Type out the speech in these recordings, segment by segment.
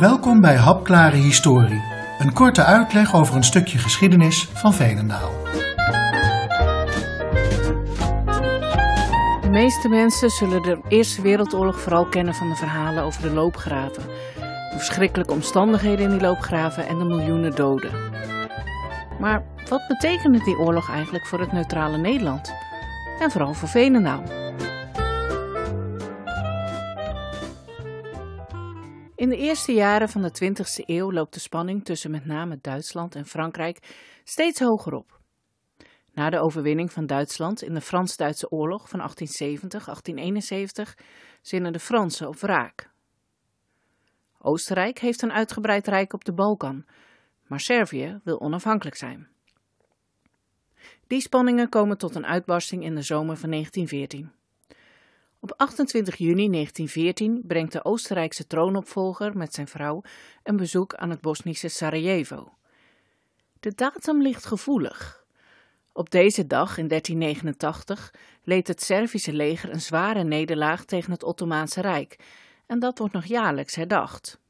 Welkom bij Hapklare Historie, een korte uitleg over een stukje geschiedenis van Veenendaal. De meeste mensen zullen de Eerste Wereldoorlog vooral kennen van de verhalen over de loopgraven. De verschrikkelijke omstandigheden in die loopgraven en de miljoenen doden. Maar wat betekende die oorlog eigenlijk voor het neutrale Nederland? En vooral voor Veenendaal? In de eerste jaren van de 20e eeuw loopt de spanning tussen met name Duitsland en Frankrijk steeds hoger op. Na de overwinning van Duitsland in de Frans-Duitse oorlog van 1870-1871 zinnen de Fransen op wraak. Oostenrijk heeft een uitgebreid rijk op de Balkan, maar Servië wil onafhankelijk zijn. Die spanningen komen tot een uitbarsting in de zomer van 1914. Op 28 juni 1914 brengt de Oostenrijkse troonopvolger met zijn vrouw een bezoek aan het Bosnische Sarajevo. De datum ligt gevoelig. Op deze dag in 1389 leed het Servische leger een zware nederlaag tegen het Ottomaanse Rijk en dat wordt nog jaarlijks herdacht.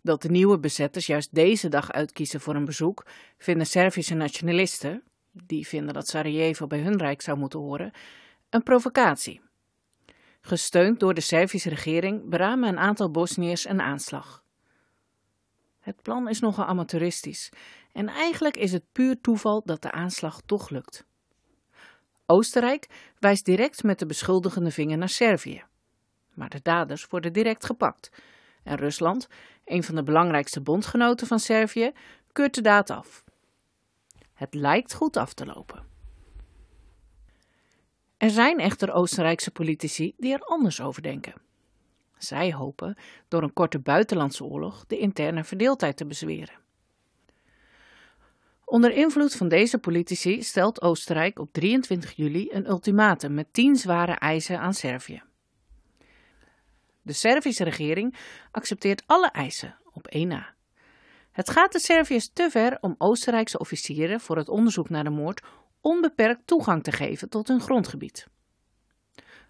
Dat de nieuwe bezetters juist deze dag uitkiezen voor een bezoek, vinden Servische nationalisten, die vinden dat Sarajevo bij hun rijk zou moeten horen, een provocatie. Gesteund door de Servische regering beramen een aantal Bosniërs een aanslag. Het plan is nogal amateuristisch en eigenlijk is het puur toeval dat de aanslag toch lukt. Oostenrijk wijst direct met de beschuldigende vinger naar Servië. Maar de daders worden direct gepakt. En Rusland, een van de belangrijkste bondgenoten van Servië, keurt de daad af. Het lijkt goed af te lopen. Er zijn echter Oostenrijkse politici die er anders over denken. Zij hopen door een korte buitenlandse oorlog de interne verdeeldheid te bezweren. Onder invloed van deze politici stelt Oostenrijk op 23 juli een ultimatum met tien zware eisen aan Servië. De Servische regering accepteert alle eisen op één na. Het gaat de Serviërs te ver om Oostenrijkse officieren voor het onderzoek naar de moord onbeperkt toegang te geven tot hun grondgebied.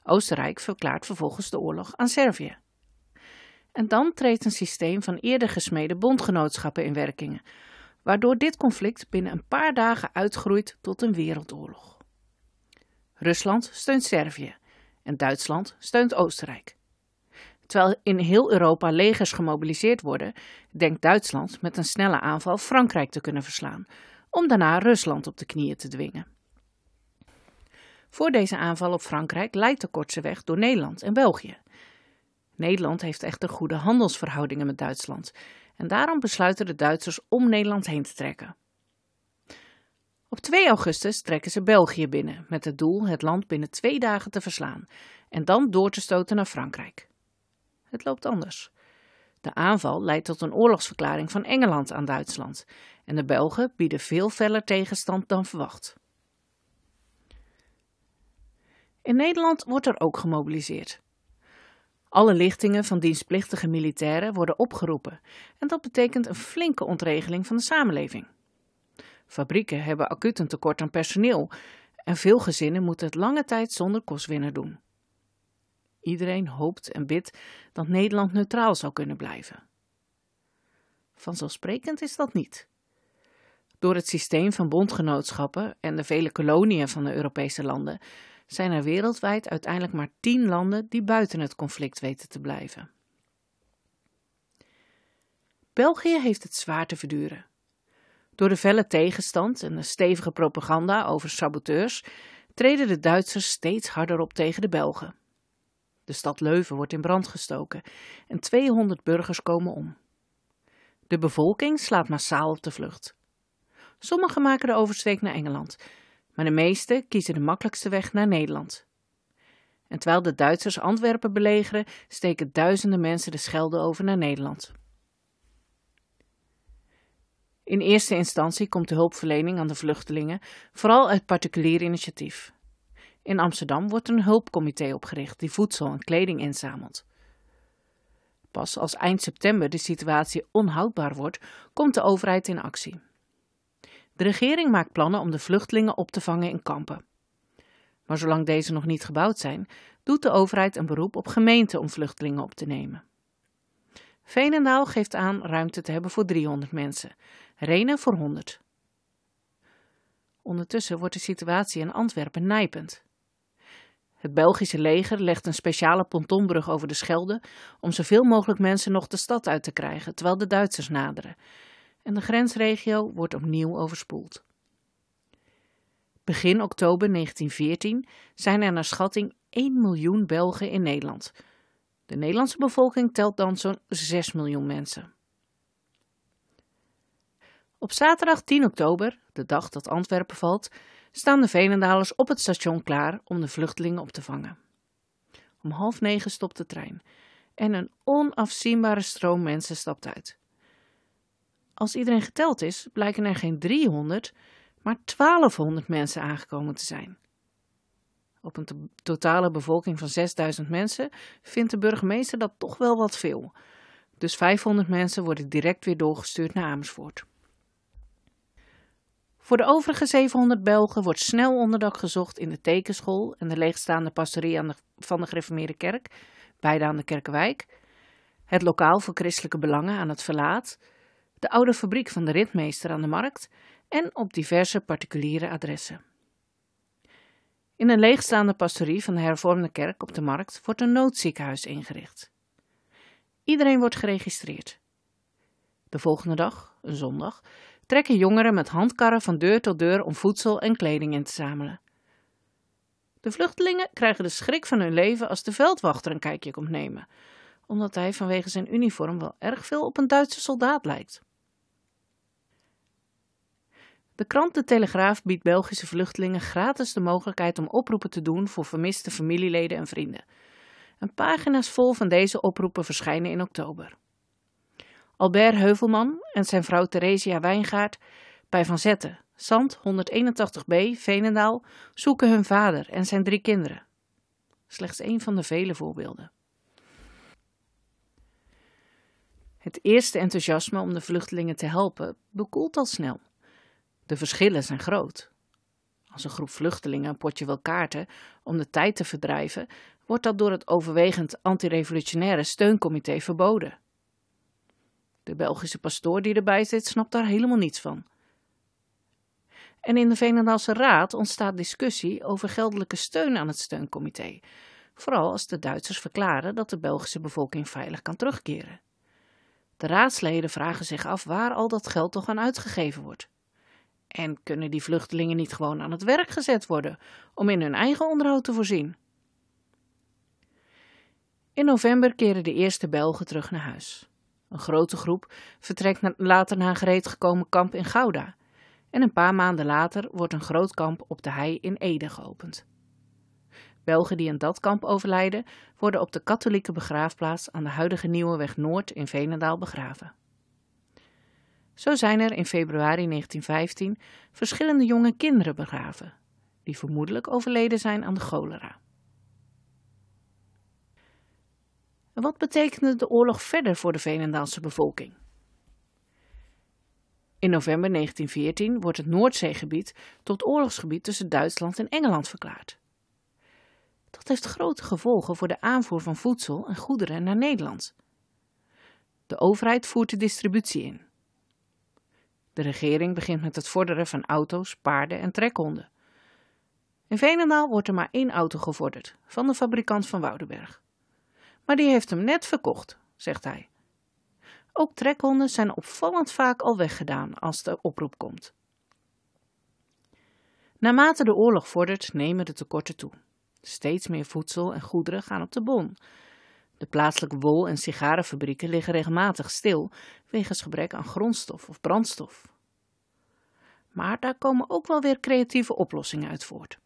Oostenrijk verklaart vervolgens de oorlog aan Servië. En dan treedt een systeem van eerder gesmede bondgenootschappen in werking, waardoor dit conflict binnen een paar dagen uitgroeit tot een wereldoorlog. Rusland steunt Servië en Duitsland steunt Oostenrijk. Terwijl in heel Europa legers gemobiliseerd worden, denkt Duitsland met een snelle aanval Frankrijk te kunnen verslaan, om daarna Rusland op de knieën te dwingen. Voor deze aanval op Frankrijk leidt de kortste weg door Nederland en België. Nederland heeft echter goede handelsverhoudingen met Duitsland en daarom besluiten de Duitsers om Nederland heen te trekken. Op 2 augustus trekken ze België binnen met het doel het land binnen twee dagen te verslaan en dan door te stoten naar Frankrijk. Het loopt anders. De aanval leidt tot een oorlogsverklaring van Engeland aan Duitsland en de Belgen bieden veel feller tegenstand dan verwacht. In Nederland wordt er ook gemobiliseerd. Alle lichtingen van dienstplichtige militairen worden opgeroepen en dat betekent een flinke ontregeling van de samenleving. Fabrieken hebben acuut een tekort aan personeel en veel gezinnen moeten het lange tijd zonder kostwinner doen. Iedereen hoopt en bidt dat Nederland neutraal zou kunnen blijven. Vanzelfsprekend is dat niet. Door het systeem van bondgenootschappen en de vele koloniën van de Europese landen zijn er wereldwijd uiteindelijk maar tien landen die buiten het conflict weten te blijven. België heeft het zwaar te verduren. Door de felle tegenstand en de stevige propaganda over saboteurs treden de Duitsers steeds harder op tegen de Belgen. De stad Leuven wordt in brand gestoken en 200 burgers komen om. De bevolking slaat massaal op de vlucht. Sommigen maken de oversteek naar Engeland, maar de meesten kiezen de makkelijkste weg naar Nederland. En terwijl de Duitsers Antwerpen belegeren, steken duizenden mensen de Schelde over naar Nederland. In eerste instantie komt de hulpverlening aan de vluchtelingen vooral uit particulier initiatief. In Amsterdam wordt een hulpcomité opgericht die voedsel en kleding inzamelt. Pas als eind september de situatie onhoudbaar wordt, komt de overheid in actie. De regering maakt plannen om de vluchtelingen op te vangen in kampen. Maar zolang deze nog niet gebouwd zijn, doet de overheid een beroep op gemeenten om vluchtelingen op te nemen. Veenendaal geeft aan ruimte te hebben voor 300 mensen, Renen voor 100. Ondertussen wordt de situatie in Antwerpen nijpend. Het Belgische leger legt een speciale pontonbrug over de Schelde om zoveel mogelijk mensen nog de stad uit te krijgen, terwijl de Duitsers naderen. En de grensregio wordt opnieuw overspoeld. Begin oktober 1914 zijn er naar schatting 1 miljoen Belgen in Nederland. De Nederlandse bevolking telt dan zo'n 6 miljoen mensen. Op zaterdag 10 oktober, de dag dat Antwerpen valt, staan de Venendalers op het station klaar om de vluchtelingen op te vangen. Om half negen stopt de trein en een onafzienbare stroom mensen stapt uit. Als iedereen geteld is, blijken er geen 300, maar 1200 mensen aangekomen te zijn. Op een totale bevolking van 6000 mensen vindt de burgemeester dat toch wel wat veel. Dus 500 mensen worden direct weer doorgestuurd naar Amersfoort. Voor de overige 700 Belgen wordt snel onderdak gezocht in de tekenschool en de leegstaande pastorie aan de, van de gereformeerde kerk, beide aan de Kerkenwijk, het lokaal voor christelijke belangen aan het Verlaat, de oude fabriek van de ritmeester aan de markt en op diverse particuliere adressen. In een leegstaande pastorie van de hervormde kerk op de markt wordt een noodziekenhuis ingericht. Iedereen wordt geregistreerd. De volgende dag, een zondag, trekken jongeren met handkarren van deur tot deur om voedsel en kleding in te zamelen. De vluchtelingen krijgen de schrik van hun leven als de veldwachter een kijkje komt nemen, omdat hij vanwege zijn uniform wel erg veel op een Duitse soldaat lijkt. De krant De Telegraaf biedt Belgische vluchtelingen gratis de mogelijkheid om oproepen te doen voor vermiste familieleden en vrienden. Een pagina's vol van deze oproepen verschijnen in oktober. Albert Heuvelman en zijn vrouw Theresia Wijngaard bij Van Zetten, Zand 181b, Veenendaal, zoeken hun vader en zijn drie kinderen. Slechts één van de vele voorbeelden. Het eerste enthousiasme om de vluchtelingen te helpen bekoelt al snel. De verschillen zijn groot. Als een groep vluchtelingen een potje wil kaarten om de tijd te verdrijven, wordt dat door het overwegend antirevolutionaire steuncomité verboden. De Belgische pastoor die erbij zit, snapt daar helemaal niets van. En in de Veenendaalse Raad ontstaat discussie over geldelijke steun aan het steuncomité, vooral als de Duitsers verklaren dat de Belgische bevolking veilig kan terugkeren. De raadsleden vragen zich af waar al dat geld toch aan uitgegeven wordt. En kunnen die vluchtelingen niet gewoon aan het werk gezet worden om in hun eigen onderhoud te voorzien? In november keren de eerste Belgen terug naar huis. Een grote groep vertrekt later naar gereed gekomen kamp in Gouda. En een paar maanden later wordt een groot kamp op de hei in Ede geopend. Belgen die in dat kamp overlijden, worden op de katholieke begraafplaats aan de huidige Nieuwe Weg Noord in Veenendaal begraven. Zo zijn er in februari 1915 verschillende jonge kinderen begraven, die vermoedelijk overleden zijn aan de cholera. En wat betekende de oorlog verder voor de Veenendaalse bevolking? In november 1914 wordt het Noordzeegebied tot oorlogsgebied tussen Duitsland en Engeland verklaard. Dat heeft grote gevolgen voor de aanvoer van voedsel en goederen naar Nederland. De overheid voert de distributie in. De regering begint met het vorderen van auto's, paarden en trekhonden. In Veenendaal wordt er maar één auto gevorderd, van de fabrikant van Woudenberg. Maar die heeft hem net verkocht, zegt hij. Ook trekhonden zijn opvallend vaak al weggedaan als de oproep komt. Naarmate de oorlog vordert, nemen de tekorten toe. Steeds meer voedsel en goederen gaan op de bon. De plaatselijke wol- en sigarenfabrieken liggen regelmatig stil wegens gebrek aan grondstof of brandstof. Maar daar komen ook wel weer creatieve oplossingen uit voort.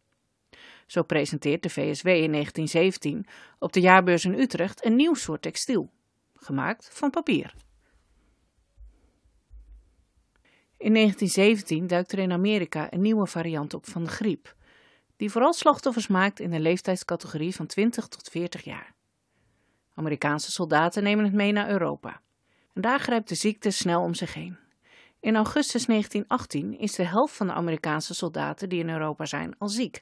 Zo presenteert de VSW in 1917 op de jaarbeurs in Utrecht een nieuw soort textiel, gemaakt van papier. In 1917 duikt er in Amerika een nieuwe variant op van de griep, die vooral slachtoffers maakt in de leeftijdscategorie van 20 tot 40 jaar. Amerikaanse soldaten nemen het mee naar Europa. En daar grijpt de ziekte snel om zich heen. In augustus 1918 is de helft van de Amerikaanse soldaten die in Europa zijn al ziek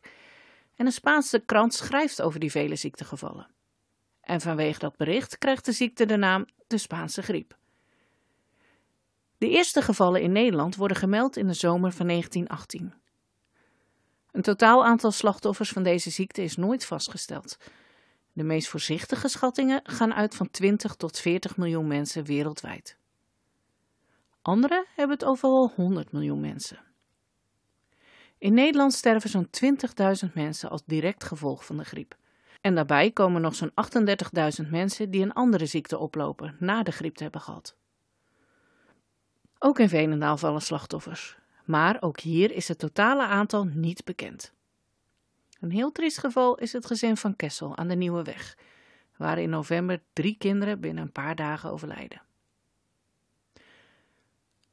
en een Spaanse krant schrijft over die vele ziektegevallen. En vanwege dat bericht krijgt de ziekte de naam de Spaanse griep. De eerste gevallen in Nederland worden gemeld in de zomer van 1918. Een totaal aantal slachtoffers van deze ziekte is nooit vastgesteld. De meest voorzichtige schattingen gaan uit van 20 tot 40 miljoen mensen wereldwijd. Anderen hebben het over wel 100 miljoen mensen. In Nederland sterven zo'n 20.000 mensen als direct gevolg van de griep. En daarbij komen nog zo'n 38.000 mensen die een andere ziekte oplopen na de griep te hebben gehad. Ook in Veenendaal vallen slachtoffers, maar ook hier is het totale aantal niet bekend. Een heel triest geval is het gezin van Kessel aan de Nieuwe Weg, waar in november drie kinderen binnen een paar dagen overlijden.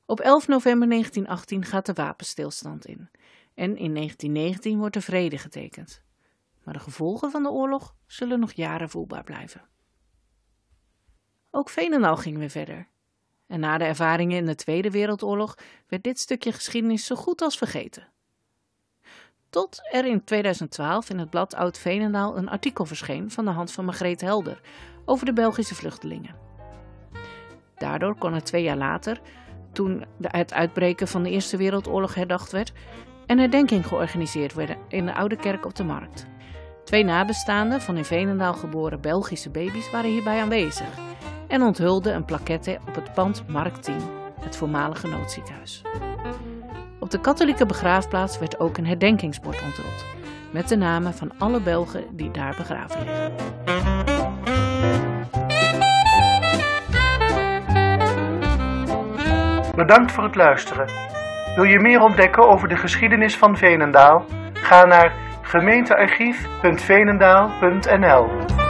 Op 11 november 1918 gaat de wapenstilstand in en in 1919 wordt de vrede getekend. Maar de gevolgen van de oorlog zullen nog jaren voelbaar blijven. Ook Veenendaal ging weer verder. En na de ervaringen in de Tweede Wereldoorlog werd dit stukje geschiedenis zo goed als vergeten. Tot er in 2012 in het blad Oud Veenendaal een artikel verscheen van de hand van Margreet Helder over de Belgische vluchtelingen. Daardoor kon er twee jaar later, toen het uitbreken van de Eerste Wereldoorlog herdacht werd, een herdenking georganiseerd werden in de Oude Kerk op de Markt. Twee nabestaanden van in Veenendaal geboren Belgische baby's waren hierbij aanwezig en onthulden een plaquette op het pand Markt 10, het voormalige noodziekenhuis. Op de katholieke begraafplaats werd ook een herdenkingsbord onthuld, met de namen van alle Belgen die daar begraven liggen. Bedankt voor het luisteren. Wil je meer ontdekken over de geschiedenis van Veenendaal? Ga naar gemeentearchief.veenendaal.nl